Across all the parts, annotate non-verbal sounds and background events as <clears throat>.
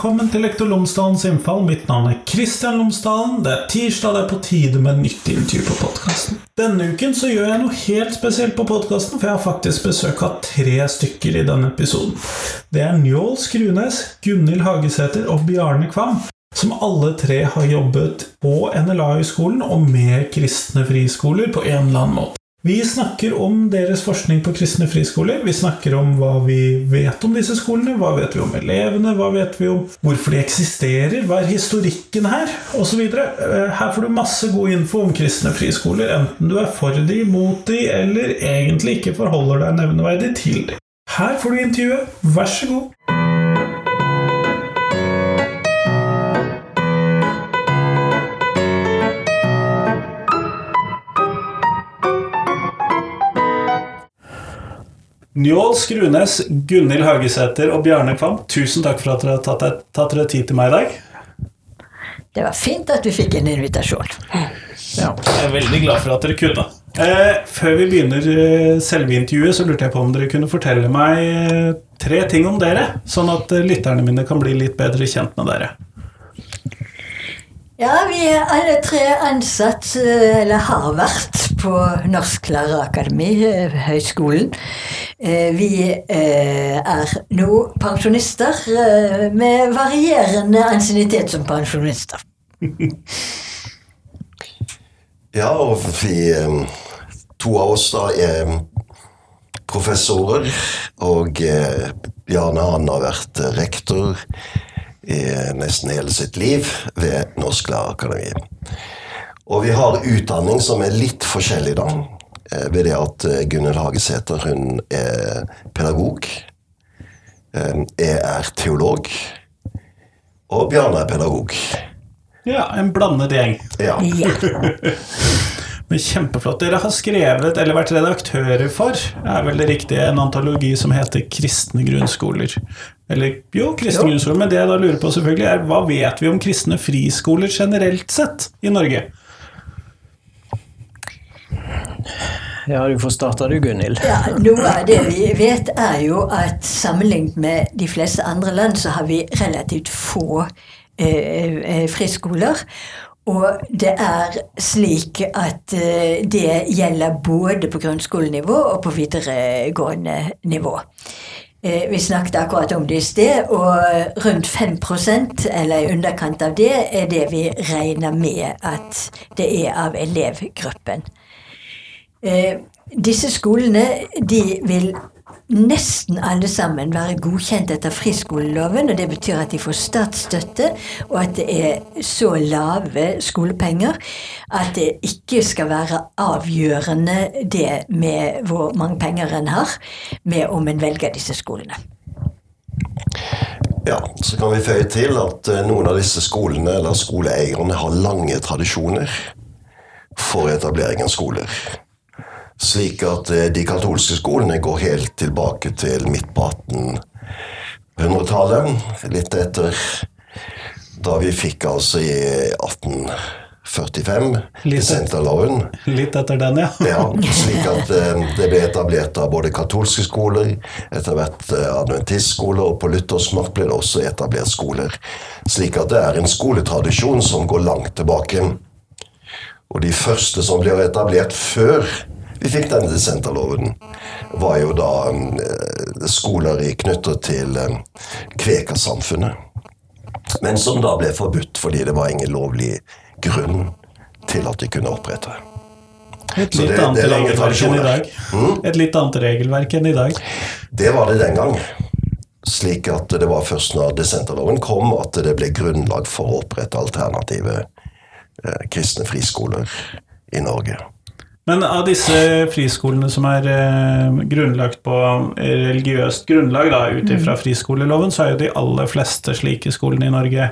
velkommen til Lektor Lomsdalens innfall. Mitt navn er Kristian Lomsdalen. Det er tirsdag, det er på tide med nytt intervju på podkasten. Denne uken så gjør jeg noe helt spesielt på podkasten, for jeg har faktisk besøk av tre stykker i denne episoden. Det er Njål Skrunes, Gunhild Hagesæter og Bjarne Kvam. Som alle tre har jobbet på NLA-høgskolen og med kristne friskoler på en eller annen måte. Vi snakker om deres forskning på kristne friskoler. Vi snakker om hva vi vet om disse skolene. Hva vet vi om elevene? Hva vet vi om hvorfor de eksisterer? Hva er historikken her? Osv. Eh, her får du masse god info om kristne friskoler, enten du er for de, mot de, eller egentlig ikke forholder deg nevneverdig til de. Her får du intervjuet. Vær så god. Njål Skrunes, Gunhild Haugesæter og Bjarne Kvam, tusen takk for at dere har tatt, tatt dere tid til meg i dag. Det var fint at vi fikk en invitasjon. Ja, jeg er veldig glad for at dere kunne. Eh, før vi begynner eh, selve intervjuet, så lurte jeg på om dere kunne fortelle meg eh, tre ting om dere, sånn at eh, lytterne mine kan bli litt bedre kjent med dere. Ja, vi er alle tre ansatt, eh, eller har vært, på Norsk Lærerakademi, eh, høyskolen. Eh, vi er nå pensjonister med varierende ansiennitet som pensjonister. <laughs> ja, og vi To av oss da er professorer, og Bjarne han har vært rektor i nesten hele sitt liv ved Norsk Lærerakademi. Og vi har utdanning som er litt forskjellig, da. Eh, ved det at eh, Gunhild Hagesæter hun er pedagog. Eh, jeg er teolog. Og Bjarne er pedagog. Ja, en blandet gjeng. Ja. <laughs> Men Kjempeflott. Dere har skrevet, eller vært redaktører for, er vel det riktige, en antologi som heter 'Kristne grunnskoler'. Eller jo, kristne jo. grunnskoler. Men det jeg da lurer på, selvfølgelig er hva vet vi om kristne friskoler generelt sett i Norge? Ja, du får starte du, Gunhild. Ja, Noe av det vi vet, er jo at sammenlignet med de fleste andre land, så har vi relativt få eh, eh friskoler. Og det er slik at eh, det gjelder både på grunnskolenivå og på videregående nivå. Eh, vi snakket akkurat om det i sted, og rundt 5 eller i underkant av det, er det vi regner med at det er av elevgruppen. Eh, disse skolene de vil nesten alle sammen være godkjent etter friskoleloven. og Det betyr at de får statsstøtte, og at det er så lave skolepenger at det ikke skal være avgjørende det med hvor mange penger en har, med om en velger disse skolene. Ja, Så kan vi føye til at eh, noen av disse skolene eller skoleeierne har lange tradisjoner for etablering av skoler. Slik at eh, de katolske skolene går helt tilbake til midt på 1800-tallet. Litt etter da vi fikk altså i 1845 dissenterloven. Litt etter den, ja. ja. Slik at eh, det ble etablert av både katolske skoler, etter hvert eh, adventistskoler, og på Luthersmark ble det også etablert skoler. Slik at det er en skoletradisjon som går langt tilbake. Og de første som ble etablert før vi fikk denne dissenterloven, var jo da skoler skoler knyttet til kvekersamfunnet. Kveka-samfunnet. Men som da ble forbudt fordi det var ingen lovlig grunn til at de kunne opprette. Et litt, det, annet, det regelverk enn i dag. Mm? Et litt annet regelverk enn i dag. Det var det den gang. Slik at det var først når dissenterloven kom at det ble grunnlag for å opprette alternative eh, kristne friskoler i Norge. Men av disse friskolene som er eh, grunnlagt på religiøst grunnlag, da, ut ifra mm. friskoleloven, så er jo de aller fleste slike skolene i Norge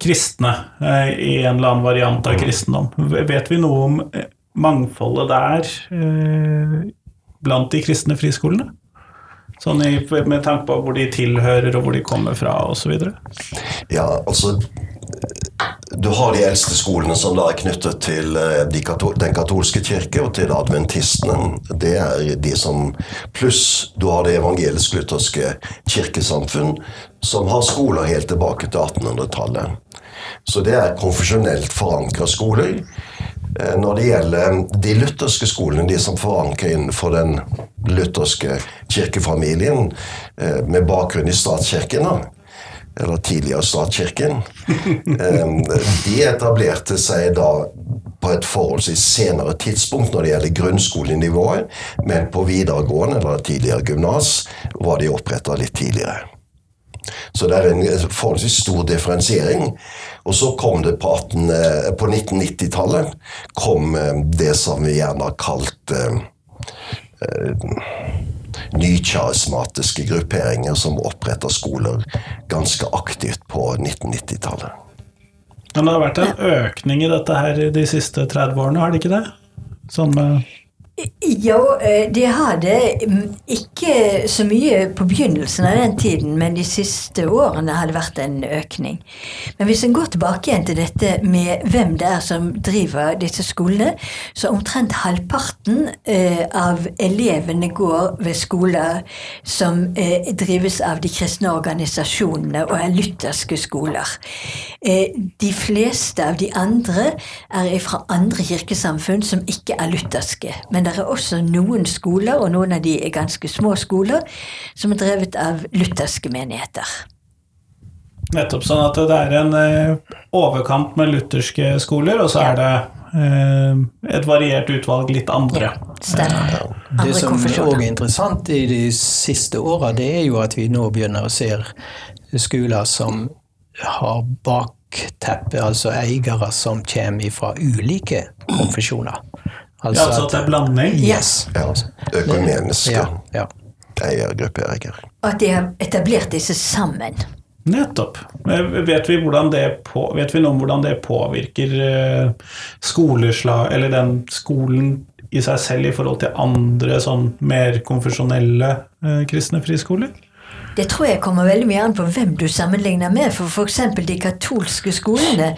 kristne eh, i en eller annen variant av kristendom. Vet vi noe om eh, mangfoldet der eh, blant de kristne friskolene? Sånn i, med tanke på hvor de tilhører, og hvor de kommer fra, osv.? Ja, altså Du har de eldste skolene som da er knyttet til eh, de katol den katolske kirke og til adventistene. Det er de som Pluss du har det evangelisk-lutherske kirkesamfunn, som har skoler helt tilbake til 1800-tallet. Så det er konfesjonelt forankra skoler. Eh, Når det gjelder de lutherske skolene, de som forankrer innenfor den lutherske kirkefamilien, eh, med bakgrunn i statskirken, eller tidligere statskirken, de etablerte seg da på et forholdsvis senere tidspunkt når det gjelder grunnskolenivået, men på videregående, eller tidligere gymnas, var de oppretta litt tidligere. Så det er en forholdsvis stor differensiering. Og så kom det på, 18, eh, på 1990-tallet kom eh, det som vi gjerne har kalt eh, eh, nycharismatiske grupperinger som oppretta skoler ganske aktivt på 1990-tallet. Men det har vært en økning i dette her de siste 30 årene, har det ikke det? Sånn med Jo, eh, de hadde mm, ikke så mye på begynnelsen av den tiden, men de siste årene har det vært en økning. Men hvis en går tilbake igjen til dette med hvem det er som driver disse skolene, så omtrent halvparten eh, av elevene går ved skoler som eh, drives av de kristne organisasjonene og er lutherske skoler. De fleste av de andre er fra andre kirkesamfunn som ikke er lutherske. Men det er også noen skoler, og noen av de er ganske små skoler, som er drevet av lutherske menigheter. Nettopp sånn at det er en eh, overkant med lutherske skoler, og så er det eh, et variert utvalg litt andre. Stemmer. Det som òg er interessant i de siste åra, det er jo at vi nå begynner å se skoler som har bakteppe, altså eiere som kommer fra ulike konfesjoner. Ja, altså at det er blanding. Yes. Ja, økumeniske Ja, ja. eiergrupperinger. Og at de har etablert disse sammen. Nettopp. Vet vi, det på, vet vi noe om hvordan det påvirker eh, skoleslag, eller den skolen i seg selv i forhold til andre sånn mer konfesjonelle eh, kristne friskoler? Det tror jeg kommer veldig mye an på hvem du sammenligner med. For f.eks. de katolske skolene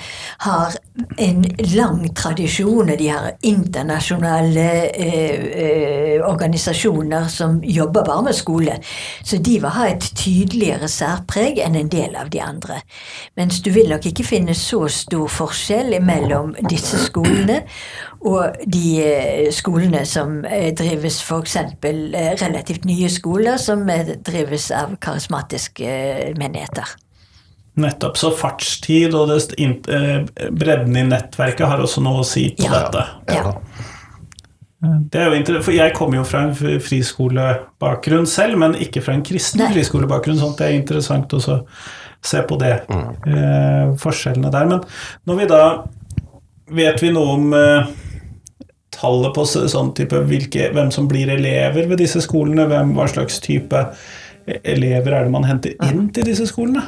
har en lang tradisjon, og de har internasjonale eh, eh, organisasjoner som jobber bare med skole. Så de vil ha et tydeligere særpreg enn en del av de andre. Mens du vil nok ikke finne så stor forskjell mellom disse skolene og de eh, skolene som eh, drives f.eks. Eh, relativt nye skoler som drives av karismatiske menigheter. Nettopp. Så fartstid og bredden i nettverket har også noe å si på Ja. dette. Ja. Det er jo interessant, for Jeg kommer jo fra en friskolebakgrunn selv, men ikke fra en kristen Nei. friskolebakgrunn. sånn at det er interessant å se på det, eh, forskjellene der. Men når vi da Vet vi noe om eh, tallet på sånn type hvilke, hvem som blir elever ved disse skolene? Hvem, hva slags type elever er det man henter inn til disse skolene?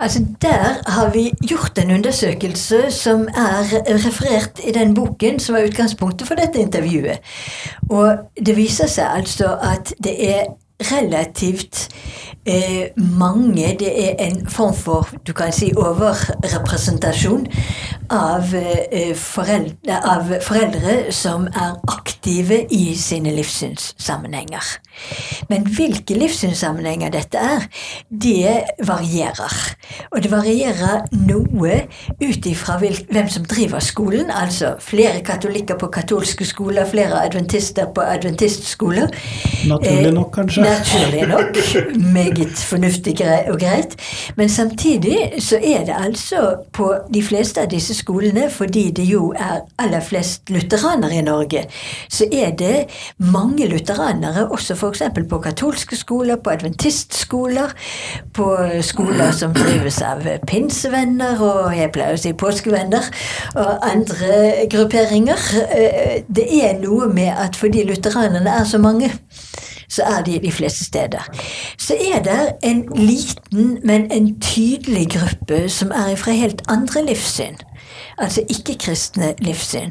Altså Der har vi gjort en undersøkelse som er referert i den boken som var utgangspunktet for dette intervjuet. Og det viser seg altså at det er relativt eh, mange Det er en form for du kan si overrepresentasjon av, eh, foreldre, av foreldre som er aktive i sine livssynssammenhenger. Men hvilke livssynssammenhenger dette er, det varierer. Og det varierer noe ut ifra hvem som driver skolen. Altså flere katolikker på katolske skoler, flere adventister på adventistskoler. Naturlig nok, kanskje? Naturlig nok. Meget fornuftig og greit. Men samtidig så er det altså på de fleste av disse skolene, fordi det jo er aller flest lutheranere i Norge, så er det mange lutheranere også f.eks. på katolske skoler, på adventistskoler, på skoler som drives av pinsevenner og jeg pleier å si påskevenner, og andre grupperinger. Eh, Det er noe med at fordi lutheranerne er så mange, så er de de fleste steder. Så er det en liten, men en tydelig gruppe som er fra helt andre livssyn. Altså ikke-kristne livssyn.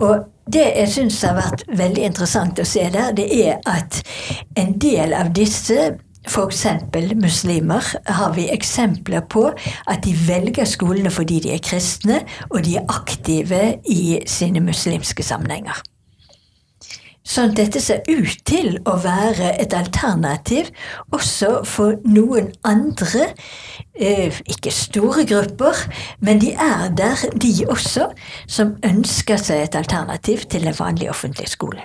Og det jeg syns har vært veldig interessant å se der, det er at en del av disse f.eks. muslimer, har vi eksempler på at de velger skolene fordi de er kristne, og de er aktive i sine muslimske sammenhenger. Sånn at dette ser ut til å være et alternativ også for noen andre, eh, ikke store grupper, men de er der, de også, som ønsker seg et alternativ til en vanlig offentlig skole.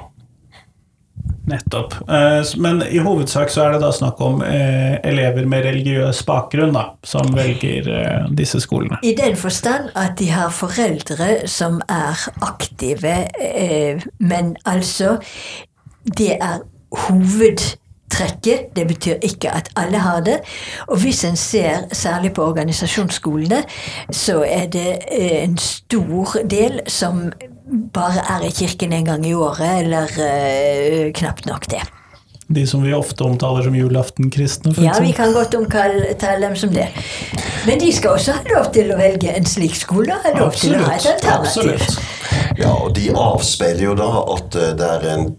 Nettopp. Eh, Men i hovedsak så er det da snakk om eh, elever med religiøs bakgrunn da, som velger eh, disse skolene. I den forstand at de har foreldre som er aktive, men altså Det er hovedtrekket. Det betyr ikke at alle har det. Og hvis en ser særlig på organisasjonsskolene, så er det eh, en stor del som bare er i kirken en gang i året, eller uh, knapt nok det. De som vi ofte omtaler som julaftenkristne, Ja, vi kan godt omtale dem som det. Men de skal også ha lov til å velge en slik skole, og ha lov til å ha et alternativ. absolutt. Ja, og de avspeiler jo da at eh, det er en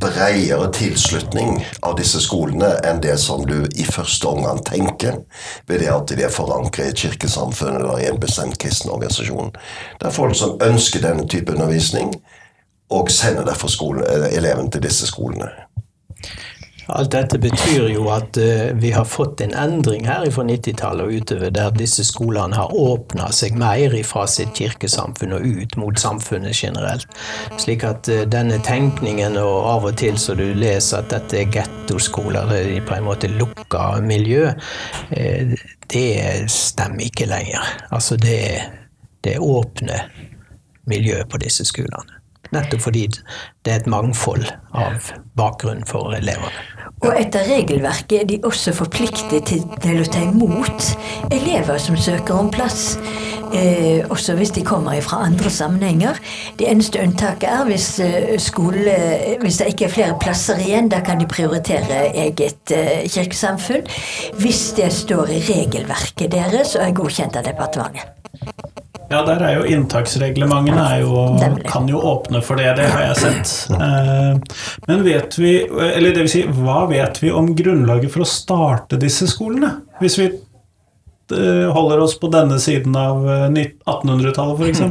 bredere tilslutning av disse skolene enn det som du i første omgang tenker ved det at de er forankret i et kirkesamfunn eller i en bestemt kristen organisasjon. Det er folk som ønsker denne type undervisning, og sender derfor skole, eh, eleven til disse skolene. Alt dette betyr jo at uh, vi har fått en endring her fra 90-tallet og utover, der disse skolene har åpna seg mer fra sitt kirkesamfunn og ut mot samfunnet generelt. Slik at uh, denne tenkningen, og av og til så du leser at dette er gettoskoler, det er på en måte lukka miljø, uh, det stemmer ikke lenger. Altså det, det åpne miljø på disse skolene. Nettopp fordi det er et mangfold av bakgrunn for elevene. Og etter regelverket er de også forpliktet til, til å ta imot elever som søker om plass. Eh, også hvis de kommer fra andre sammenhenger. Det eneste unntaket er hvis, eh, skole, hvis det ikke er flere plasser igjen. Da kan de prioritere eget eh, kirkesamfunn. Hvis det står i regelverket deres og er godkjent av departementet. Ja, der er jo inntaksreglementene er jo, kan jo åpne for det, det har jeg sett. Eh, Men vet vi, eller det vil si, hva vet vi om grunnlaget for å starte disse skolene? Hvis vi eh, holder oss på denne siden av eh, 1800-tallet, f.eks. <laughs>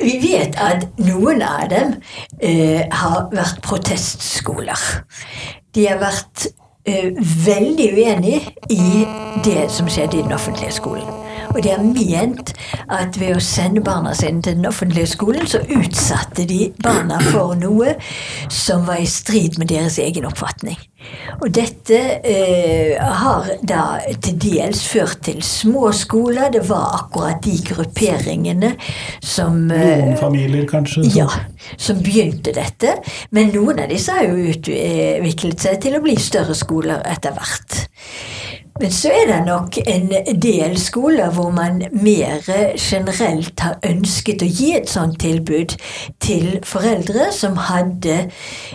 Vi vet at noen av dem eh, har vært protestskoler. De har vært eh, veldig uenig i det som skjedde i den offentlige skolen. Og de har ment at ved å sende barna sine til den offentlige skolen, så utsatte de barna for noe som var i strid med deres egen oppfatning. Og dette eh, har da til dels ført til små skoler. Det var akkurat de grupperingene som eh, Noen familier, kanskje? Så. ja, som begynte dette. Men noen av disse har jo utviklet seg til å bli større skoler etter hvert. Men så er det nok en del skoler hvor man mer generelt har ønsket å gi et sånt tilbud til foreldre som hadde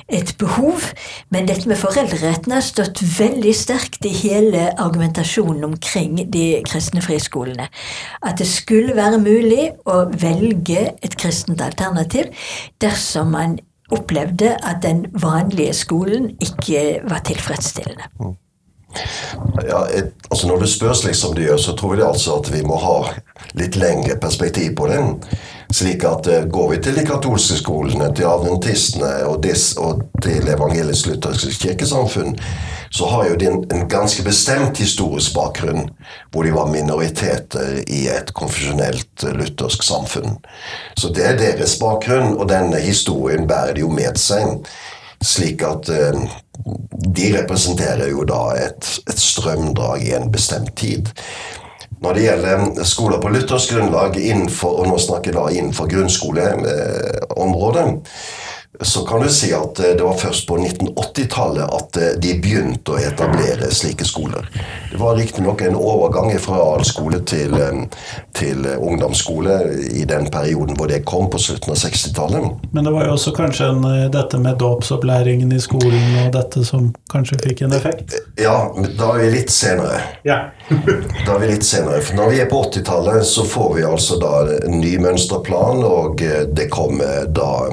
et behov. Men dette med foreldreretten har stått veldig sterkt i hele argumentasjonen omkring de kristne friskolene. At det skulle være mulig å velge et kristent alternativ dersom man opplevde at den vanlige skolen ikke var tilfredsstillende. Ja, et, altså Når det spørs slik som det gjør, så tror jeg altså at vi må ha litt lengre perspektiv på den. Slik at eh, Går vi til de katolske skolene, til adventistene og, dis, og til evangelisk-lutherske kirkesamfunn, så har jo de en, en ganske bestemt historisk bakgrunn, hvor de var minoriteter i et konfesjonelt eh, luthersk samfunn. Så det er deres bakgrunn, og denne historien bærer de jo med seg. Slik at eh, de representerer jo da et, et strømdrag i en bestemt tid. Når det gjelder skoler på luthersk grunnlag, innenfor, og nå snakker jeg da innenfor grunnskoleområdet, så kan du si at eh, det var først på 1980-tallet at eh, de begynte å etablere slike skoler. Det var riktignok en overgang fra realskole til, eh, til ungdomsskole i den perioden hvor det kom på slutten av 60-tallet. Men det var jo også kanskje en, dette med dåpsopplæringen i skolen og dette som kanskje fikk en effekt? Ja, men da er vi litt senere. Ja. <laughs> Da er vi litt senere, for Når vi er på 80-tallet, så får vi altså da en ny mønsterplan, og eh, det kommer da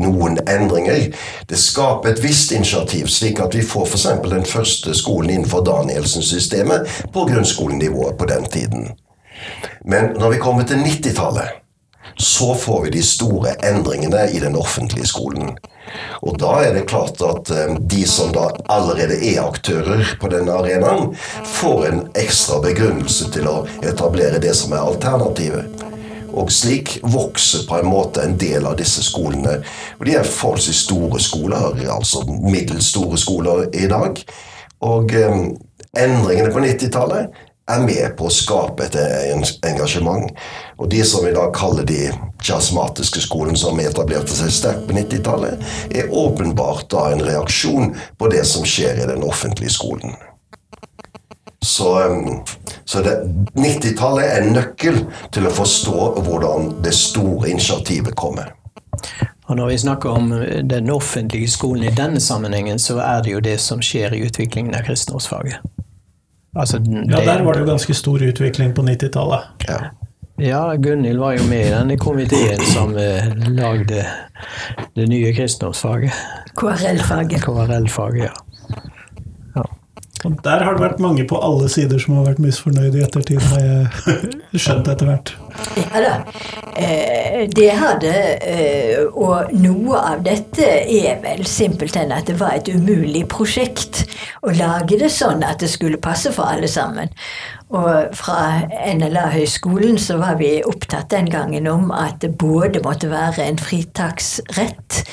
noen endringer. Det skaper et visst initiativ, slik at vi får f.eks. den første skolen innenfor Danielsen-systemet på grunnskolenivået på den tiden. Men når vi kommer til 90-tallet, så får vi de store endringene i den offentlige skolen. Og da er det klart at eh, de som da allerede er aktører på denne arenaen, får en ekstra begrunnelse til å etablere det som er alternativet. Og slik vokser på en måte en del av disse skolene. Og de er forholdsvis store skoler, altså middels store skoler i dag. Og eh, endringene på 90-tallet er med på å skape et engasjement. Og de som vi da kaller de charismatiske skolene som etablerte seg sterkt på 90-tallet, er åpenbart da en reaksjon på det som skjer i den offentlige skolen. Så, um, så 90-tallet er en nøkkel til å forstå hvordan det store initiativet kommer. Og når vi snakker om eh, den offentlige skolen i denne sammenhengen, så er det jo det som skjer i utviklingen av kristendomsfaget. Altså, den- ja, det- der var det jo ganske stor utvikling på 90-tallet. Ja. Ja, Gunhild var jo med i denne komiteen som eh, lagde det nye kristendomsfaget. KRL-faget. KRL-faget, ja. Og der har det vært mange på alle sider som har vært misfornøyde i ettertid, har jeg <laughs> skjønt etter hvert. Ja da. Eh, det hadde. Eh, og noe av dette er vel simpelthen at det var et umulig prosjekt å lage det sånn at det skulle passe for alle sammen. Og fra NLA-høgskolen så var vi opptatt den gangen om at det både måtte være en fritaksrett,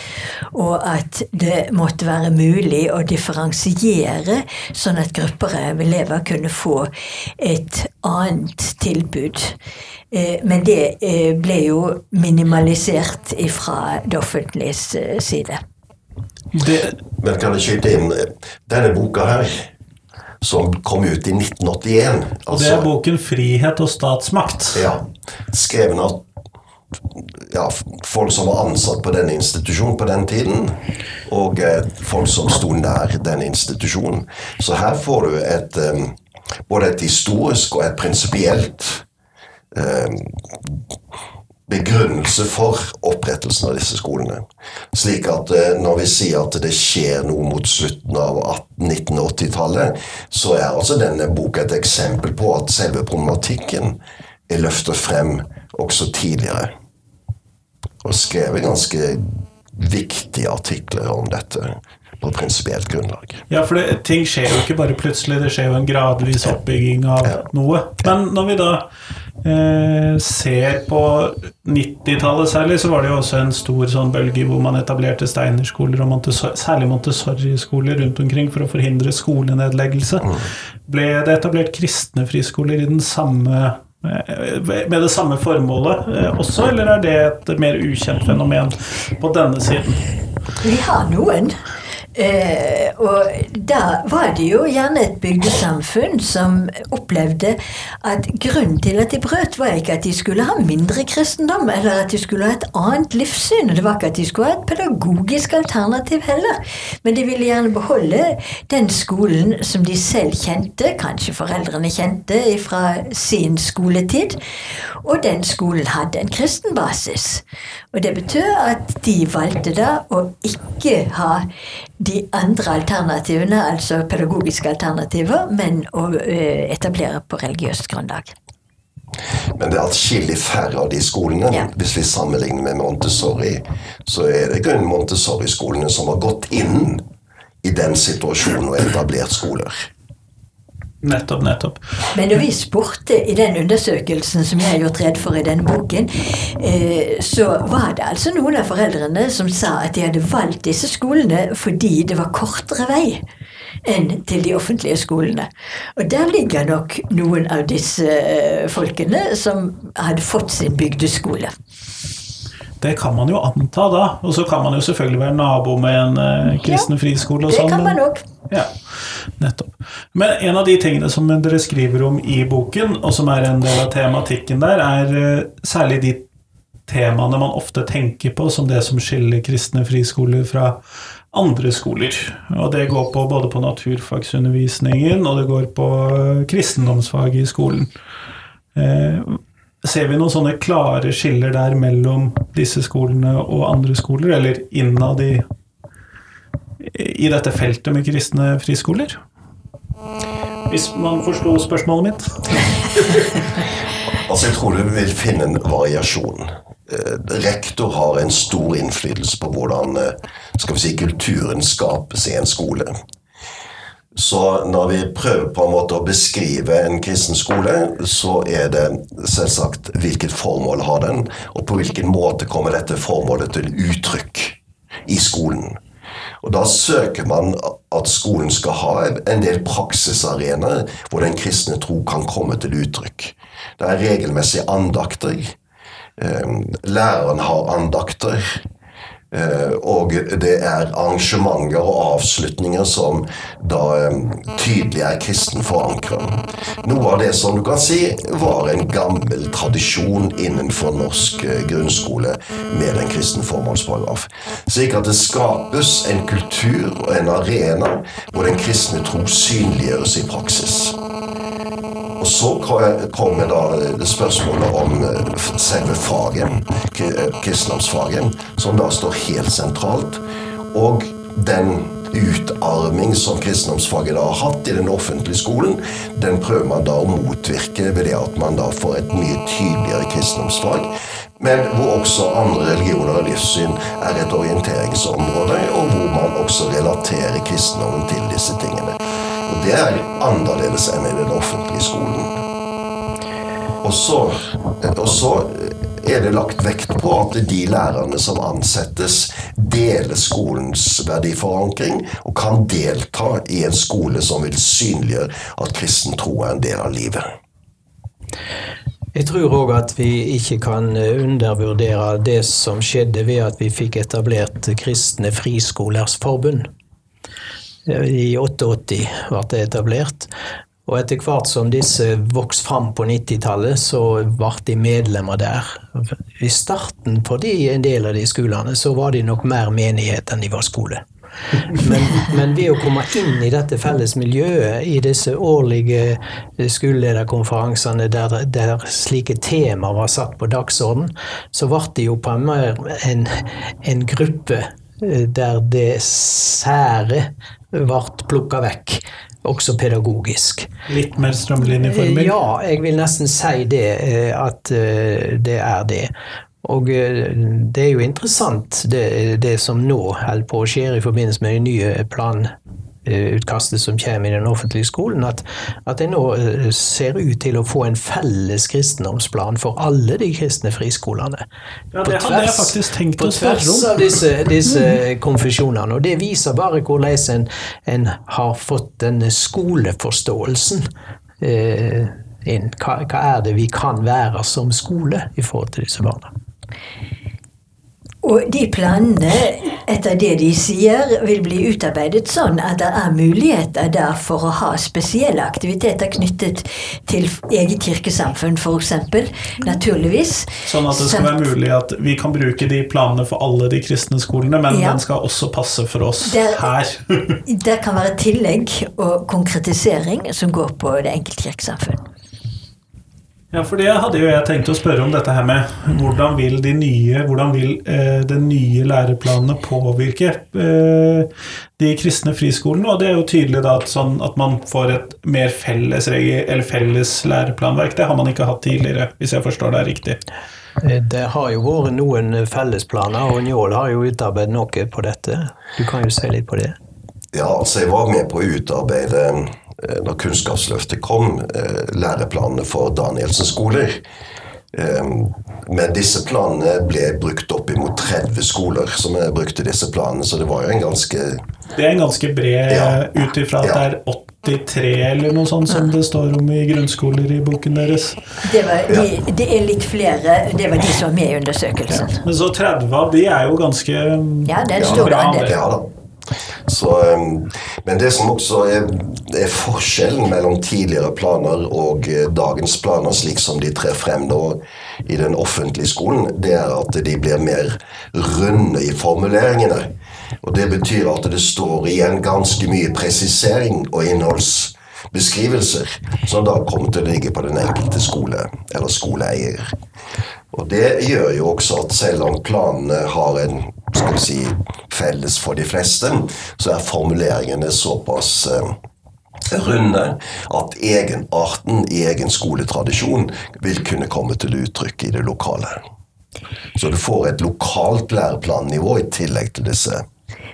og at det måtte være mulig å differensiere, sånn at grupper av elever kunne få et annet tilbud. Eh, Men det eh, ble jo minimalisert fra det offentliges eh, side. Det, Men kan jeg skyte inn eh, denne boka her, som kom ut i 1981 det altså, er boken 'Frihet og statsmakt'. Ja, skreven av ja, folk som var ansatt på denne institusjonen på den tiden, og eh, folk som sto nær den institusjonen. Så her får du et, eh, både et historisk og et prinsipielt eh, begrunnelse for opprettelsen av disse skolene. Slik at eh, når vi sier at det skjer noe mot slutten av 1980-tallet, så er altså denne boka et eksempel på at selve problematikken er løftet frem også tidligere. Og skrevet ganske viktige artikler om dette på prinsipielt grunnlag. Ja, for det, ting skjer jo ikke bare plutselig, det skjer jo en gradvis oppbygging av noe. Men når vi da eh, ser på 90-tallet særlig, så var det jo også en stor sånn bølge hvor man etablerte steinerskoler, og Montessori, særlig Montessori-skoler rundt omkring for å forhindre skolenedleggelse. Ble det etablert kristne friskoler i den samme eh, med det samme formålet eh, også, eller er det et mer ukjent fenomen på denne siden? Vi har noen. Eh, og da var det jo gjerne et bygdesamfunn som opplevde at grunnen til at de brøt, var ikke at de skulle ha mindre kristendom, eller at de skulle ha et annet livssyn. Det var ikke at de skulle ha et pedagogisk alternativ heller. Men de ville gjerne beholde den skolen som de selv kjente, kanskje foreldrene kjente fra sin skoletid. Og den skolen hadde en kristen basis. Og det betød at de valgte da å ikke ha de andre alternativene, altså pedagogiske alternativer, men å eh, etablere på religiøst grunnlag. Men det er atskillig færre av de skolene. Ja. Hvis vi sammenligner med Montessori, så er det kun Montessori-skolene som har gått inn i den situasjonen og etablert skoler. Nettopp, nettopp. Men når vi spurte i den undersøkelsen som jeg har gjort redd for i denne boken, eh, så var det altså noen av foreldrene som sa at de hadde valgt disse skolene fordi det var kortere vei enn til de offentlige skolene. Og der ligger nok noen av disse eh, folkene som hadde fått sin bygdeskole. Det kan man jo anta da. Og så kan man jo selvfølgelig være nabo med en eh, kristen friskole og Det sånn. kan man òg. Ja, nettopp. Men en av de tingene som dere skriver om i boken, og som er en del av tematikken der, er eh, særlig de temaene man ofte tenker på som det som skiller kristne friskoler fra andre skoler. Og det går på både på naturfagsundervisningen, og det går på eh, kristendomsfaget i skolen. Eh, Ser vi noen sånne klare skiller der mellom disse skolene og andre skoler, eller innad de, i dette feltet med kristne friskoler? Hvis man forsto spørsmålet mitt? <laughs> Altså, Jeg tror du vil finne en variasjon. Eh, Rektor har en stor innflytelse på hvordan eh, skal vi si, kulturen skapes i en skole. Så når vi prøver på en måte å beskrive en kristen skole, så er det selvsagt hvilket formål har den, og på hvilken måte kommer dette formålet til uttrykk i skolen. Og Da søker man at skolen skal ha en del praksisarenaer hvor den kristne tro kan komme til uttrykk. Det er regelmessig andakter. Eh, Læreren har andakter. Eh, Og det er arrangementer og avslutninger som da eh, tydelig er kristen forankra. Noe av det som du kan si var en gammel tradisjon innenfor norsk eh, grunnskole med en kristen formålsparagraf. Slik at det skapes en kultur og en arena hvor den kristne tro synliggjøres i praksis. Og så kommer da spørsmålet om eh, selve faget, eh, kristendomsfaget, som da står helt sentralt. Og den utarming som kristendomsfaget da har hatt i den offentlige skolen, den prøver man da å motvirke ved det at man da får et mye tydeligere kristendomsfag. Men hvor også andre religioner og livssyn er et orienteringsområde, og hvor man også relaterer kristendommen til disse tingene. Og det er annerledes enn i den offentlige skolen. Og så, og så er det lagt vekt på at de lærerne som ansettes, deler skolens verdiforankring og kan delta i en skole som vil synliggjøre at kristen tro er en del av livet. Jeg tror òg at vi ikke kan undervurdere det som skjedde ved at vi fikk etablert Kristne Friskolers Forbund. I 88 ble det etablert. Og etter hvert som disse vokste fram på 90-tallet, så ble de medlemmer der. I starten på de, en del av de skolene så var de nok mer menighet enn de var skole. Men, men ved å komme inn i dette felles miljøet, i disse årlige skolelederkonferansene der, der slike temaer var satt på dagsorden, så ble det jo på en mer en, en gruppe eh, der det sære ble plukka vekk, også pedagogisk. Litt mer strømlinjeforming? Ja, jeg vil nesten si det, eh, at eh, det er det. Og eh, det er jo interessant det, det som nå holder på å skje i forbindelse med de nye planutkastet som kommer i den offentlige skolen, at, at det nå eh, ser ut til å få en felles kristendomsplan for alle de kristne friskolene. Ja, På det hadde jeg tvers- faktisk tenkt å spørre tvers av disse, disse konfesjonene. Og det viser bare hvordan en, en har fått denne skoleforståelsen eh, inn. Hva, hva er det vi kan være som skole i forhold til disse barna? Og de planene, etter det de sier, vil bli utarbeidet sånn at det er muligheter der for å ha spesielle aktiviteter knyttet til eget kirkesamfunn, f.eks. Naturligvis. Sånn at det skal være mulig at vi kan bruke de planene for alle de kristne skolene, men Ja. den skal også passe for oss Der- her. <laughs> Det kan være tillegg og konkretisering som går på det enkelte kirkesamfunn. Ja, for det hadde jo jeg tenkt å spørre om dette her med hvordan vil de nye, hvordan vil eh, de nye læreplanene påvirke eh, de kristne friskolene? Og det er jo tydelig da at, sånn at man får et mer felles, eller felles læreplanverk. Det har man ikke hatt tidligere, hvis jeg forstår det riktig. Eh, Det har jo vært noen fellesplaner, og Njål har jo utarbeidet noe på dette. Du kan jo se litt på det. Ja, altså jeg var med på å utarbeide, når Kunnskapsløftet kom, eh, læreplanene for Danielsens skoler. Um, men disse planene ble brukt opp imot 30 skoler som brukte disse planene, så det var jo en ganske Det er en ganske bred Ja. ut ifra at Ja. det er 83 eller noe sånt som det står om i grunnskoler i boken deres. Det, var, de, det er litt flere. Det var de som var med i undersøkelsen. Men så 30 av de er jo ganske Ja, det er en stor andel. Så, men det som også er, er forskjellen mellom tidligere planer og eh, dagens planer, slik som de trer frem nå i den offentlige skolen, det er at de blir mer runde i formuleringene. Og Det betyr at det står igjen ganske mye presisering og innholdsbeskrivelser, som da kommer til å ligge på den enkelte skole eller skoleeier. Og Det gjør jo også at selv om planene har en skal vi si, felles for de fleste, så er formuleringene såpass eh, runde at egenarten i egen skoletradisjon vil kunne komme til uttrykk i det lokale. Så du får et lokalt læreplannivå i tillegg til disse.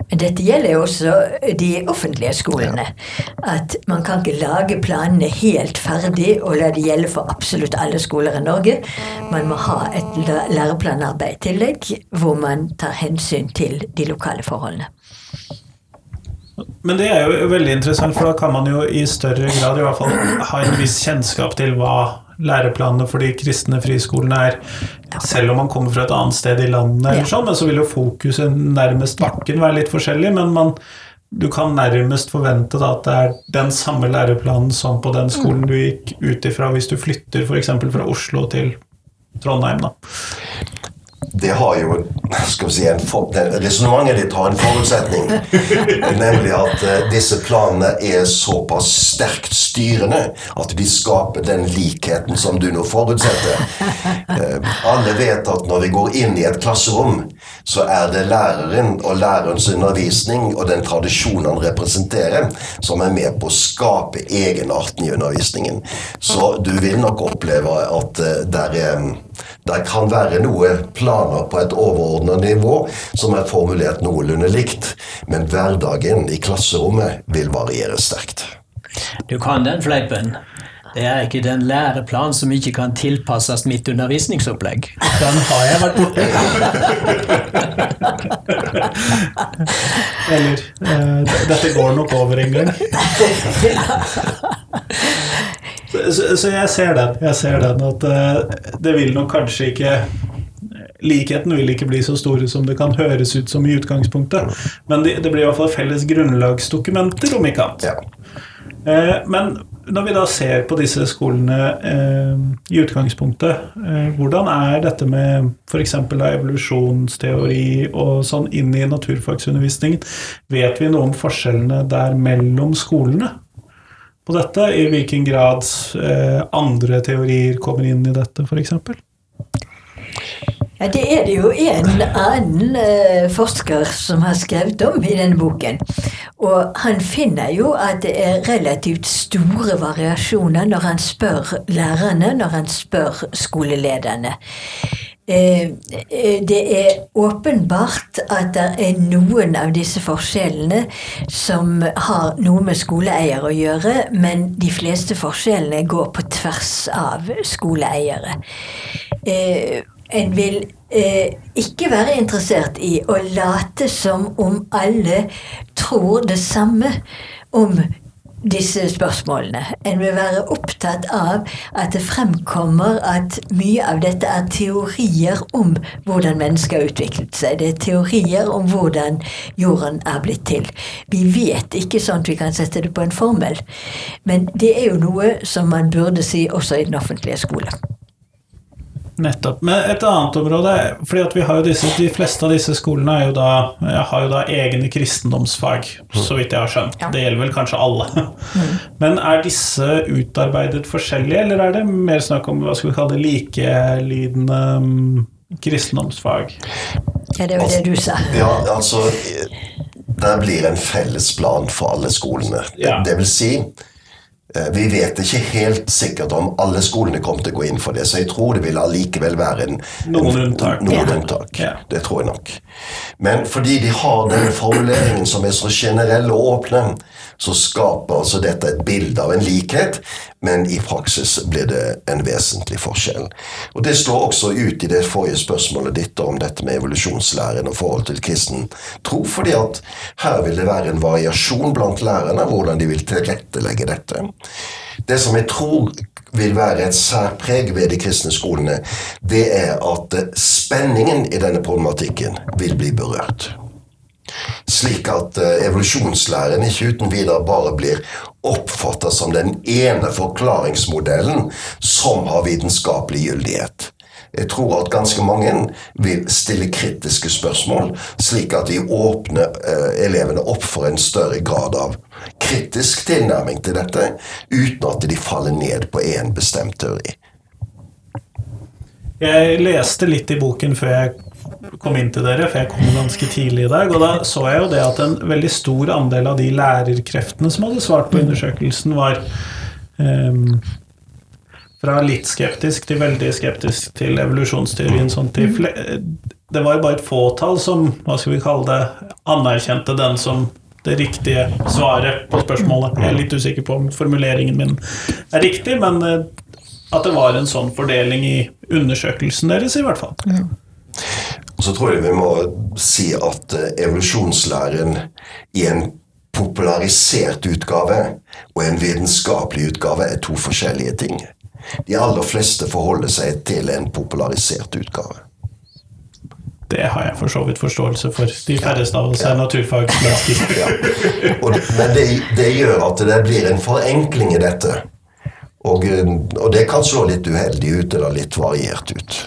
Men dette gjelder jo også de offentlige skolene. At man kan ikke lage planene helt ferdig og la det gjelde for absolutt alle skoler i Norge. Man må ha et læreplanarbeid i tillegg, hvor man tar hensyn til de lokale forholdene. Men det er jo veldig interessant, for da kan man jo i større grad i hvert fall ha en viss kjennskap til hva læreplanene for de kristne friskolene er. Selv om man kommer fra et annet sted i landet, eller sånn, men så vil jo fokuset nærmest bakken være litt forskjellig. Men man, du kan nærmest forvente da at det er den samme læreplanen som på den skolen du gikk ut ifra hvis du flytter f.eks. fra Oslo til Trondheim. da. Det har jo skal vi si, en for, det- Resonnementet ditt har en forutsetning. <laughs> Nemlig at uh, disse planene er såpass sterkt styrende at de skaper den likheten som du nå forutsetter. Uh, <laughs> alle vet at når vi går inn i et klasserom, så er det læreren og lærerens undervisning og den tradisjonen han representerer, som er med på å skape egenarten i undervisningen. Så du vil nok oppleve at eh, der, er, der kan være noe planer på et overordnet nivå som er formulert noenlunde likt, men hverdagen i klasserommet vil variere sterkt. Du kan den fleipen. Det er ikke den læreplan som ikke kan tilpasses mitt undervisningsopplegg. Den har jeg vært borti. <laughs> Eller eh, Dette går nok over en gang. <laughs> Så, så, jeg ser den. Jeg ser den at eh, det vil nok kanskje ikke Likheten vil ikke bli så store som det kan høres ut som i utgangspunktet. Men det, det blir i hvert fall felles grunnlagsdokumenter, om ikke annet. Ja. Eh, Men når vi da ser på disse skolene eh, i utgangspunktet, eh, hvordan er dette med f.eks. evolusjonsteori og sånn inn i naturfagsundervisningen? Vet vi noe om forskjellene der mellom skolene på dette? I hvilken grad eh, andre teorier kommer inn i dette, f.eks.? Det er det jo en annen eh, forsker som har skrevet om i denne boken. Og han finner jo at det er relativt store variasjoner når han spør lærerne, når han spør skolelederne. Eh, eh, Det er åpenbart at det er noen av disse forskjellene som har noe med skoleeier å gjøre, men de fleste forskjellene går på tvers av skoleeiere. En vil eh, ikke være interessert i å late som om alle tror det samme om disse spørsmålene. En vil være opptatt av at det fremkommer at mye av dette er teorier om hvordan mennesker har utviklet seg. Det er teorier om hvordan jorden er blitt til. Vi vet ikke sånn at vi kan sette det på en formel. Men det er jo noe som man burde si også i den offentlige skole. Nettopp. Men et annet område fordi at vi har jo disse, De fleste av disse skolene er jo da, har jo da egne kristendomsfag, så vidt jeg har skjønt. Ja. Det gjelder vel kanskje alle. Men er disse utarbeidet forskjellige, eller er det mer snakk om hva skal vi kalle det, likelydende mm, kristendomsfag? Ja, det er jo det du sa. Ja, altså Der blir en felles plan for alle skolene. Det, Ja. det vil si vi vet ikke helt sikkert om alle skolene kommer til å gå inn for det, så jeg tror det vil allikevel være en, Noen en, unntak. Noen Ja. unntak. Ja. Det tror jeg nok. Men fordi de har denne formuleringen som er så generell og åpne, så skaper altså dette et bilde av en likhet, men i praksis blir det en vesentlig forskjell. Og Det slår også ut i det forrige spørsmålet ditt om dette med evolusjonslæren og forhold til kristen tro, fordi at her vil det være en variasjon blant lærerne hvordan de vil tilrettelegge dette. Det som jeg tror vil være et særpreg ved de kristne skolene, det er at spenningen i denne problematikken vil bli berørt. Slik at eh, evolusjonslæren ikke uten videre bare blir oppfatta som den ene forklaringsmodellen som har vitenskapelig gyldighet. Jeg tror at ganske mange vil stille kritiske spørsmål, slik at de åpner eh, elevene opp for en større grad av kritisk tilnærming til dette, uten at de faller ned på én bestemt teori. Jeg leste litt i boken før jeg kom inn til dere, for jeg kom ganske tidlig i dag. Og da så jeg jo det at en veldig stor andel av de lærerkreftene som hadde svart på undersøkelsen, var um, fra litt skeptisk til veldig skeptisk til evolusjonsteorien. Sånn til det var bare et fåtall som hva skal vi kalle det, anerkjente den som det riktige svaret på spørsmålet. Jeg er litt usikker på om formuleringen min er riktig, men eh, at det var en sånn fordeling i undersøkelsen deres, i hvert fall. Mm. Og så tror jeg vi må si at eh, evolusjonslæren i en popularisert utgave og en vitenskapelig utgave er to forskjellige ting. De aller fleste forholder seg til en popularisert utgave. Det har jeg for så vidt forståelse for. De færreste av oss er naturfagsmennesker. ja. <laughs> Men det, det, gjør at det blir en forenkling i dette. Og, og det kan slå litt uheldig ut eller litt variert ut.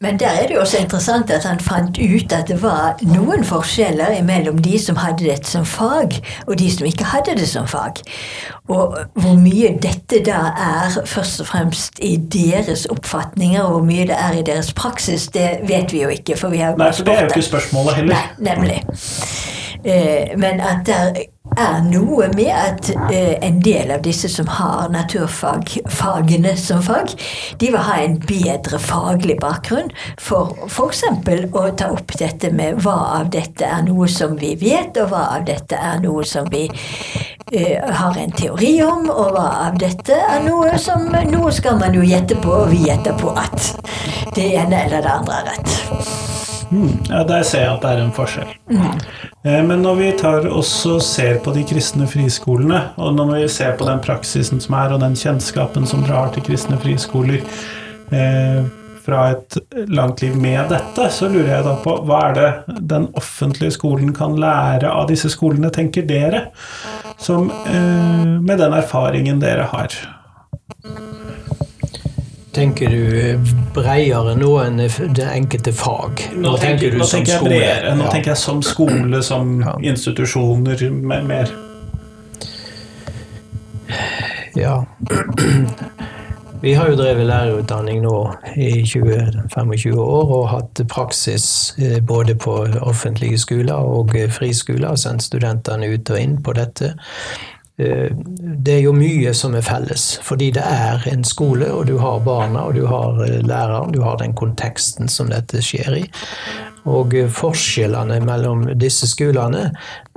Men der er det jo også interessant at han fant ut at det var noen forskjeller mellom de som hadde dette som fag, og de som ikke hadde det som fag. Og hvor mye dette da er først og fremst i deres oppfatninger, og hvor mye det er i deres praksis, det vet vi jo ikke. For vi har Nei, for det er jo ikke spørsmålet heller. Nei, nemlig. Eh, men at der er noe med at eh, en del av disse som har naturfagene som fag, de vil ha en bedre faglig bakgrunn for f.eks. å ta opp dette med hva av dette er noe som vi vet, og hva av dette er noe som vi eh, har en teori om, og hva av dette er noe som Noe skal man jo gjette på, og vi gjetter på at det ene eller det andre er rett. Mm, ja, Der ser jeg at det er en forskjell. Mm. Eh, men når vi tar også ser på de kristne friskolene, og når vi ser på den praksisen som er, og den kjennskapen som drar til kristne friskoler eh, fra et langt liv med dette, så lurer jeg da på hva er det den offentlige skolen kan lære av disse skolene, tenker dere, som, eh, med den erfaringen dere har? Tenker du bredere nå enn det enkelte fag? Nå, nå tenker, du nå som tenker jeg bredere. Nå ja. tenker jeg som skole, som <clears throat> ja. institusjoner, med mer. Ja. <clears throat> Vi har jo drevet lærerutdanning nå i 20-25 år og hatt praksis eh, både på offentlige skoler og friskoler. Sendt studentene ut og inn på dette. Eh, det er jo mye som er felles, fordi det er en skole, og du har barna, og du har eh, læreren, du har den konteksten som dette skjer i. Og eh, forskjellene mellom disse skolene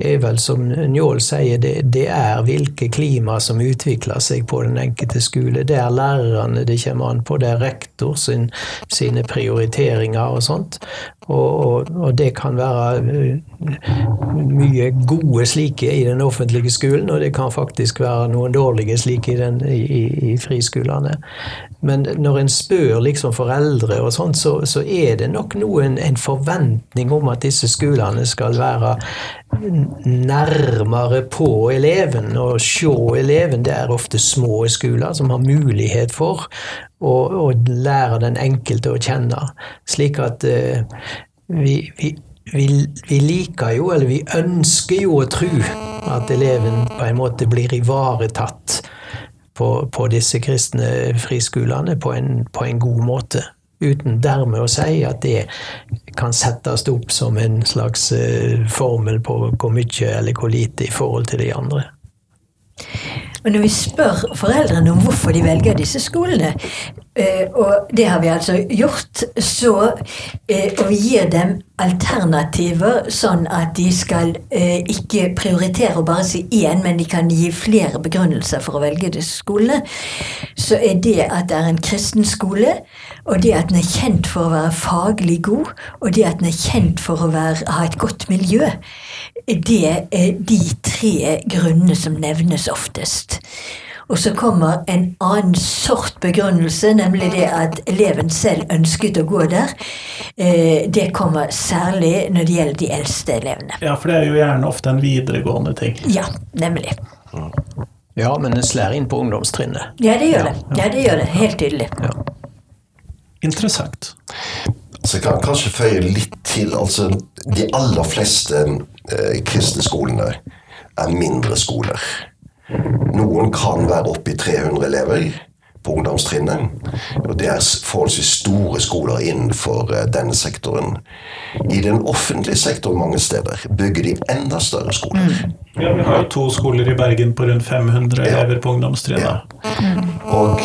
er vel, som Njål sier, det, det, er hvilke klima som utvikler seg på den enkelte skole. Det er lærerne det kommer an på, det er rektor sin, sine prioriteringer og sånt. Og, og, og, det kan være mye gode slike i den offentlige skolen, og det kan faktisk være noen dårlige slike i, den, i, i friskolene. Men når en spør liksom foreldre og sånt, så, så, er det nok noen, en forventning om at disse skolene skal være nærmere på eleven og se eleven. Det er ofte små skoler som har mulighet for å, å lære den enkelte å kjenne. Slik at uh, vi, vi vi, vi, liker jo, eller vi ønsker jo å tro at eleven på en måte blir ivaretatt på, på disse kristne friskolene på en, på en, god måte. Uten dermed å si at det kan settes opp som en slags uh, formel på hvor mye eller hvor lite i forhold til de andre. Og når vi spør foreldrene om hvorfor de velger disse skolene, eh, og det har vi altså gjort. Så, eh, og vi gir dem alternativer, sånn at de skal eh, ikke prioritere å bare si én, men de kan gi flere begrunnelser for å velge disse skolene. Så er det at det er en kristen skole, og det at den er kjent for å være faglig god, og det at den er kjent for å være, ha et godt miljø, det er de tre grunnene som nevnes oftest. Og så kommer en annen sort begrunnelse, nemlig det at eleven selv ønsket å gå der. Eh, det kommer særlig når det gjelder de eldste elevene. Ja, for det er jo gjerne ofte en videregående ting. Ja, nemlig. Ja, men det slår inn på ungdomstrinnet. Ja, det gjør det. Ja, det gjør det. Helt tydelig. Interessant. Så jeg kan kanskje føye litt til. altså De aller fleste eh, kristne skolene er mindre skoler. Noen kan være oppe i 300 elever på ungdomstrinnet. og Det er forholdsvis store skoler innenfor eh, denne sektoren. I den offentlige sektoren mange steder bygger de enda større skoler. Ja, Vi har to skoler i Bergen på rundt 500 Ja. elever på ungdomstrinnet. Ja. Og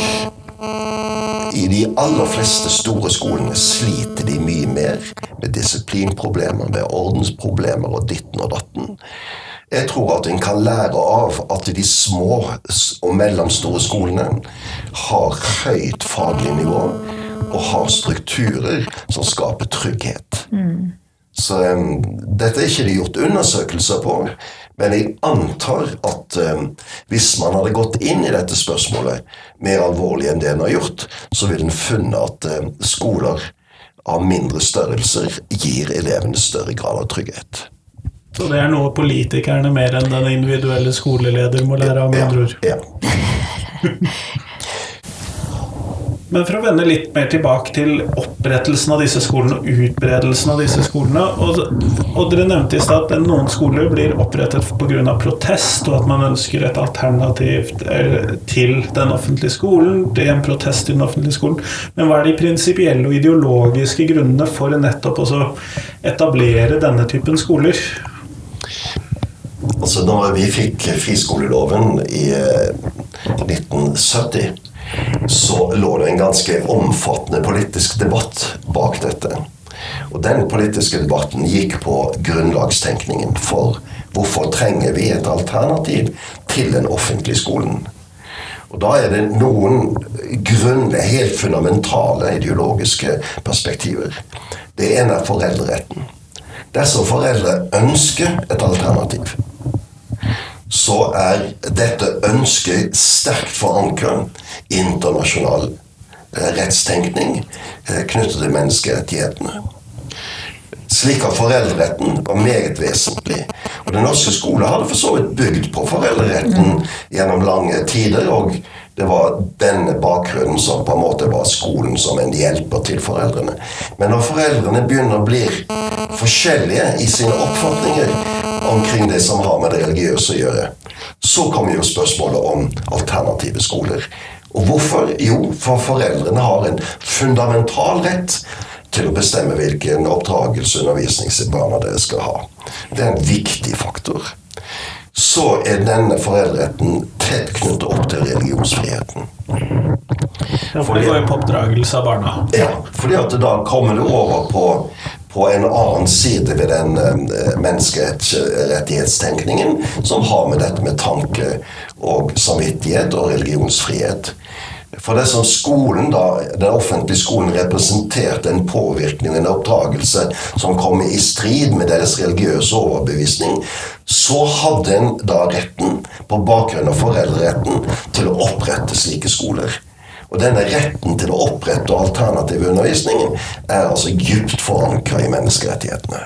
i de aller fleste store skolene sliter de mye mer med disiplinproblemer, med ordensproblemer og ditten og datten. Jeg tror at en kan lære av at de små og mellomstore skolene har høyt faglig nivå og har strukturer som skaper trygghet. Så um, dette er ikke det gjort undersøkelser på, men jeg antar at um, hvis man hadde gått inn i dette spørsmålet mer alvorlig enn det en har gjort, så ville en funnet at um, skoler av mindre størrelser gir elevene større grad av trygghet. Så det er noe politikerne mer enn den individuelle skoleleder må lære av, med andre ord. Ja. <laughs> Men for å vende litt mer tilbake til opprettelsen av disse skolene og utbredelsen av disse skolene og, og Dere nevnte i stad at noen skoler blir opprettet pga. protest, og at man ønsker et alternativ eh, til den offentlige skolen. Det er en protest til den offentlige skolen. Men hva er de prinsipielle og ideologiske grunnene for nettopp å etablere denne typen skoler? Altså, når vi fikk friskoleloven i eh, 1970, så lå det en ganske omfattende politisk debatt bak dette. Og den politiske debatten gikk på grunnlagstenkningen for hvorfor trenger vi et alternativ til den offentlige skolen. Og da er det noen grunne, helt fundamentale ideologiske perspektiver. Det ene er foreldreretten. Dersom foreldre ønsker et alternativ, så er dette ønsket sterkt forankret i internasjonal eh, rettstenkning eh, knyttet til menneskerettighetene. Slik at foreldreretten var meget vesentlig. Og Den norske skole hadde for så vidt bygd på foreldreretten gjennom lange tider. og det var denne bakgrunnen som på en måte var skolen som en hjelper til foreldrene. Men når foreldrene begynner å bli forskjellige i sine oppfatninger omkring det som har med det religiøse å gjøre, så kommer jo spørsmålet om alternative skoler. Og hvorfor? Jo, for foreldrene har en fundamental rett til å bestemme hvilken oppdragelse og undervisning barna deres skal ha. Det er en viktig faktor. Så er denne foreldreretten tett knyttet opp til religionsfriheten. Ja, for det går jo på oppdragelse av barna. Ja, fordi at da kommer du over på, på en annen side ved den eh, menneskerettighetstenkningen som har med dette med tanke og samvittighet og religionsfrihet. For det som skolen da, Den offentlige skolen representerte en påvirkning, en oppdragelse, som kom i strid med deres religiøse overbevisning, så hadde en da retten, på bakgrunn av foreldreretten, til å opprette slike skoler. Og denne retten til å opprette alternativ undervisning er altså dypt forankra i menneskerettighetene.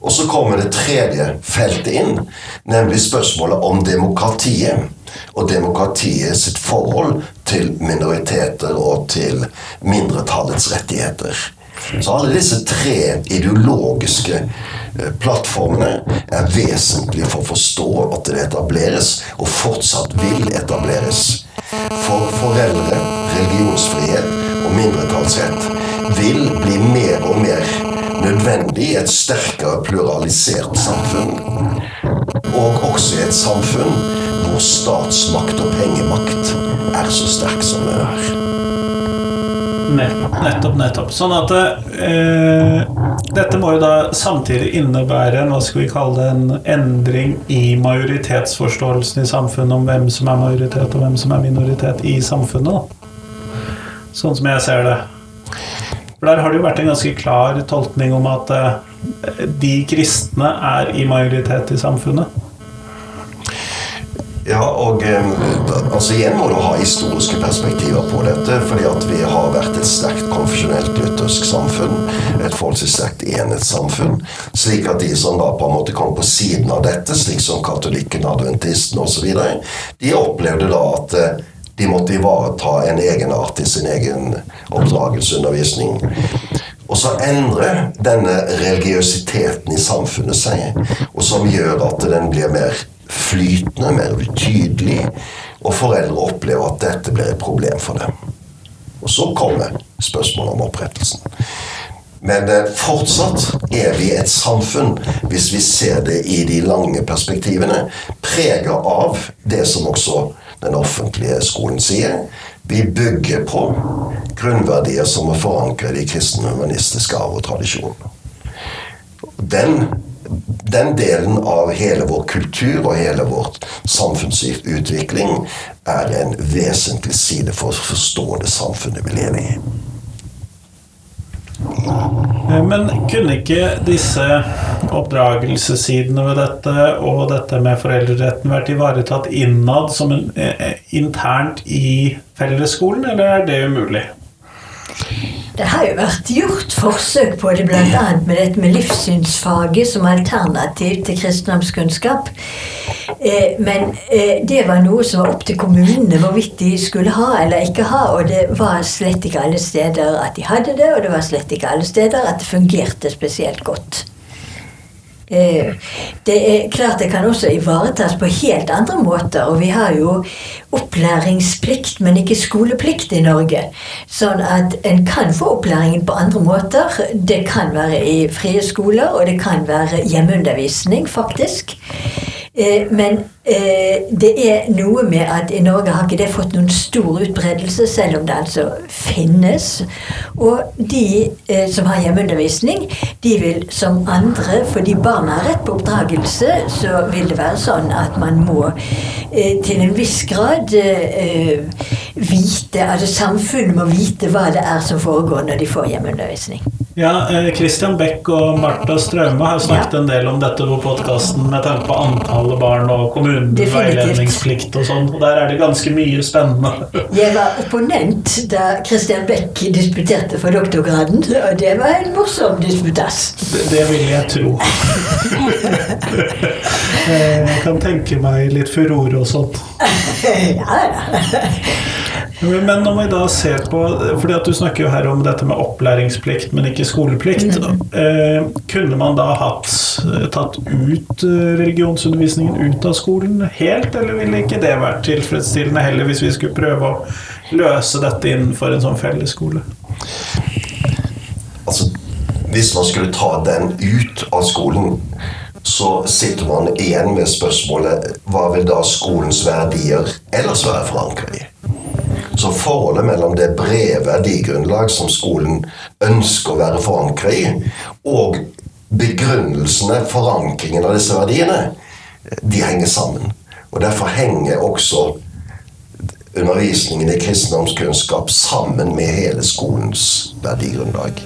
Og så kommer det tredje feltet inn, nemlig spørsmålet om demokratiet. Og demokratiet sitt forhold til minoriteter og til mindretallets rettigheter. Så alle disse tre ideologiske eh, plattformene er vesentlige for å forstå at det etableres, og fortsatt vil etableres. For foreldre, religionsfrihet og mindretallsrett vil bli mer og mer nødvendig i et sterkere pluralisert samfunn. Og også i et samfunn hvor statsmakt og pengemakt er så sterk som den er. Nettopp, nettopp. Sånn at eh, dette må jo da samtidig innebære en, hva skal vi kalle det, en endring i majoritetsforståelsen i samfunnet om hvem som er majoritet og hvem som er minoritet i samfunnet. Da. Sånn som jeg ser det. For der har det jo vært en ganske klar tolkning om at eh, de kristne er i majoritet i samfunnet. Ja, og altså igjen må du ha historiske perspektiver på dette. fordi at vi har vært et sterkt konfesjonelt luthersk samfunn. Et forholdsvis sterkt enhetssamfunn. Slik at de som da på en måte kom på siden av dette, slik som katolikken, adventisten osv., de opplevde da at eh, de måtte ivareta en egenart i sin egen oppdragelseundervisning. Og så endrer denne religiøsiteten i samfunnet seg, og som gjør at den blir mer flytende, mer utydelig, og foreldre opplever at dette blir et problem for dem. Og så kommer spørsmålet om opprettelsen. Men eh, fortsatt er vi et samfunn, hvis vi ser det i de lange perspektivene, prega av det som også den offentlige skolen sier. Vi bygger på grunnverdier som er forankret i kristen humanistisk arv og tradisjon. Den den delen av hele vår kultur og hele vår samfunnsutvikling er en vesentlig side for å forstå det samfunnet vi lever i. Eh, men kunne ikke disse oppdragelsessidene ved dette og dette med foreldreretten vært ivaretatt innad som en, eh, internt i fellesskolen, eller er det umulig? Det har jo vært gjort forsøk på det, bl.a. med dette med livssynsfaget som alternativ til kristendomskunnskap. Eh, men eh, det var noe som var opp til kommunene hvorvidt de skulle ha eller ikke ha. Og det var slett ikke alle steder at de hadde det, og det var slett ikke alle steder at det fungerte spesielt godt. Eh, det er klart det kan også ivaretas på helt andre måter. Og vi har jo opplæringsplikt, men ikke skoleplikt i Norge. Sånn at en kan få opplæringen på andre måter. Det kan være i frie skoler, og det kan være hjemmeundervisning, faktisk. Eh, men eh, det er noe med at i Norge har ikke det fått noen stor utbredelse, selv om det altså finnes. Og de eh, som har hjemmeundervisning, de vil som andre, fordi barna har rett på oppdragelse, så vil det være sånn at man må til en viss grad vite Altså samfunnet må vite hva det er som foregår når de får hjemmeundervisning. Ja, Christian Beck og Marta Straume har snakket ja. en del om dette på podkasten med tanke på antallet barn og kommunens veiledningsplikt og sånn. Og der er det ganske mye spennende. <laughs> Jeg var opponent da Christian Beck disputerte for doktorgraden, og det var en morsom disputas. Det, det vil jeg tro. <laughs> jeg kan tenke meg litt furore og sånt. <laughs> ja, ja. Men når vi da ser på fordi at Du snakker jo her om dette med opplæringsplikt, men ikke skoleplikt. Mm. Eh, kunne man da hatt, tatt ut eh, religionsundervisningen ut av skolen helt, eller ville ikke det vært tilfredsstillende heller, hvis vi skulle prøve å løse dette innenfor en sånn fellesskole? Altså, hvis man skulle ta den ut av skolen så sitter man igjen med spørsmålet hva vil da skolens verdier ellers være forankret i? Så forholdet mellom det brede verdigrunnlag som skolen ønsker å være forankret i, og begrunnelsene, forankringen av disse verdiene, de henger sammen. Og Derfor henger også undervisningen i kristendomskunnskap sammen med hele skolens verdigrunnlag.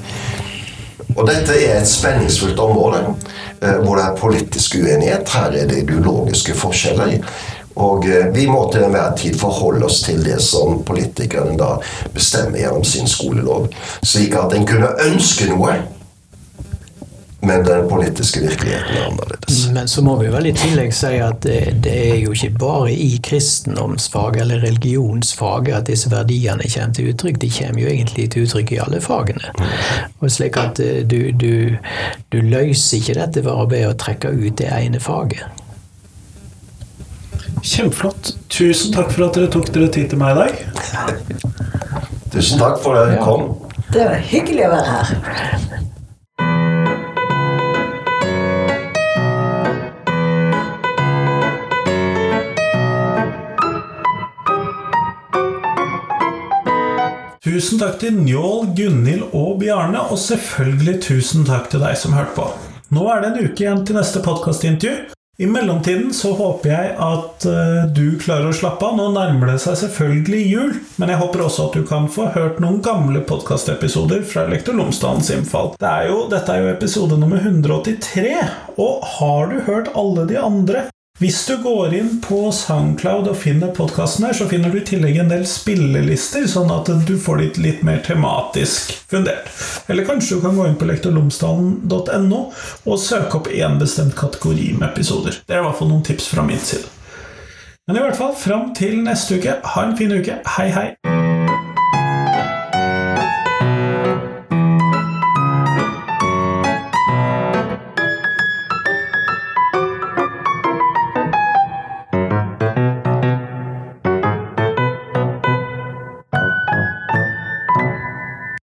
Og dette er et spenningsfullt område eh, hvor det er politisk uenighet. Her er det ideologiske forskjeller. Og eh, vi må til enhver tid forholde oss til det som politikerne da bestemmer gjennom sin skolelov. Slik at en kunne ønske noe, men den politiske virkeligheten er annerledes. Men så må vi vel i tillegg si at det, det er jo ikke bare i kristendomsfaget eller religionsfaget at disse verdiene kommer til uttrykk. De kommer jo egentlig til uttrykk i alle fagene. Og slik at eh, du, du, du løser ikke dette ved å trekke ut det ene faget. Kjempeflott. Tusen takk for at dere tok dere tid til meg i dag. Tusen takk for at dere kom. Det var hyggelig å være her. Tusen takk til Njål, Gunhild og Bjarne, og selvfølgelig tusen takk til deg som hørte på. Nå er det en uke igjen til neste podkastintervju. I mellomtiden så håper jeg at uh, du klarer å slappe av. Nå nærmer det seg selvfølgelig jul, men jeg håper også at du kan få hørt noen gamle podkastepisoder fra Lektor Lomsdalens innfall. Det er jo, dette er jo episode nummer 183, og har du hørt alle de andre, hvis du går inn på Soundcloud og finner podkasten her, så finner du i tillegg en del spillelister, sånn at du får det litt mer tematisk fundert. Eller kanskje du kan gå inn på lektorlomsdalen.no og søke opp én bestemt kategori med episoder. Det er i hvert fall noen tips fra min side. Men i hvert fall, fram til neste uke, ha en fin uke. Hei, hei!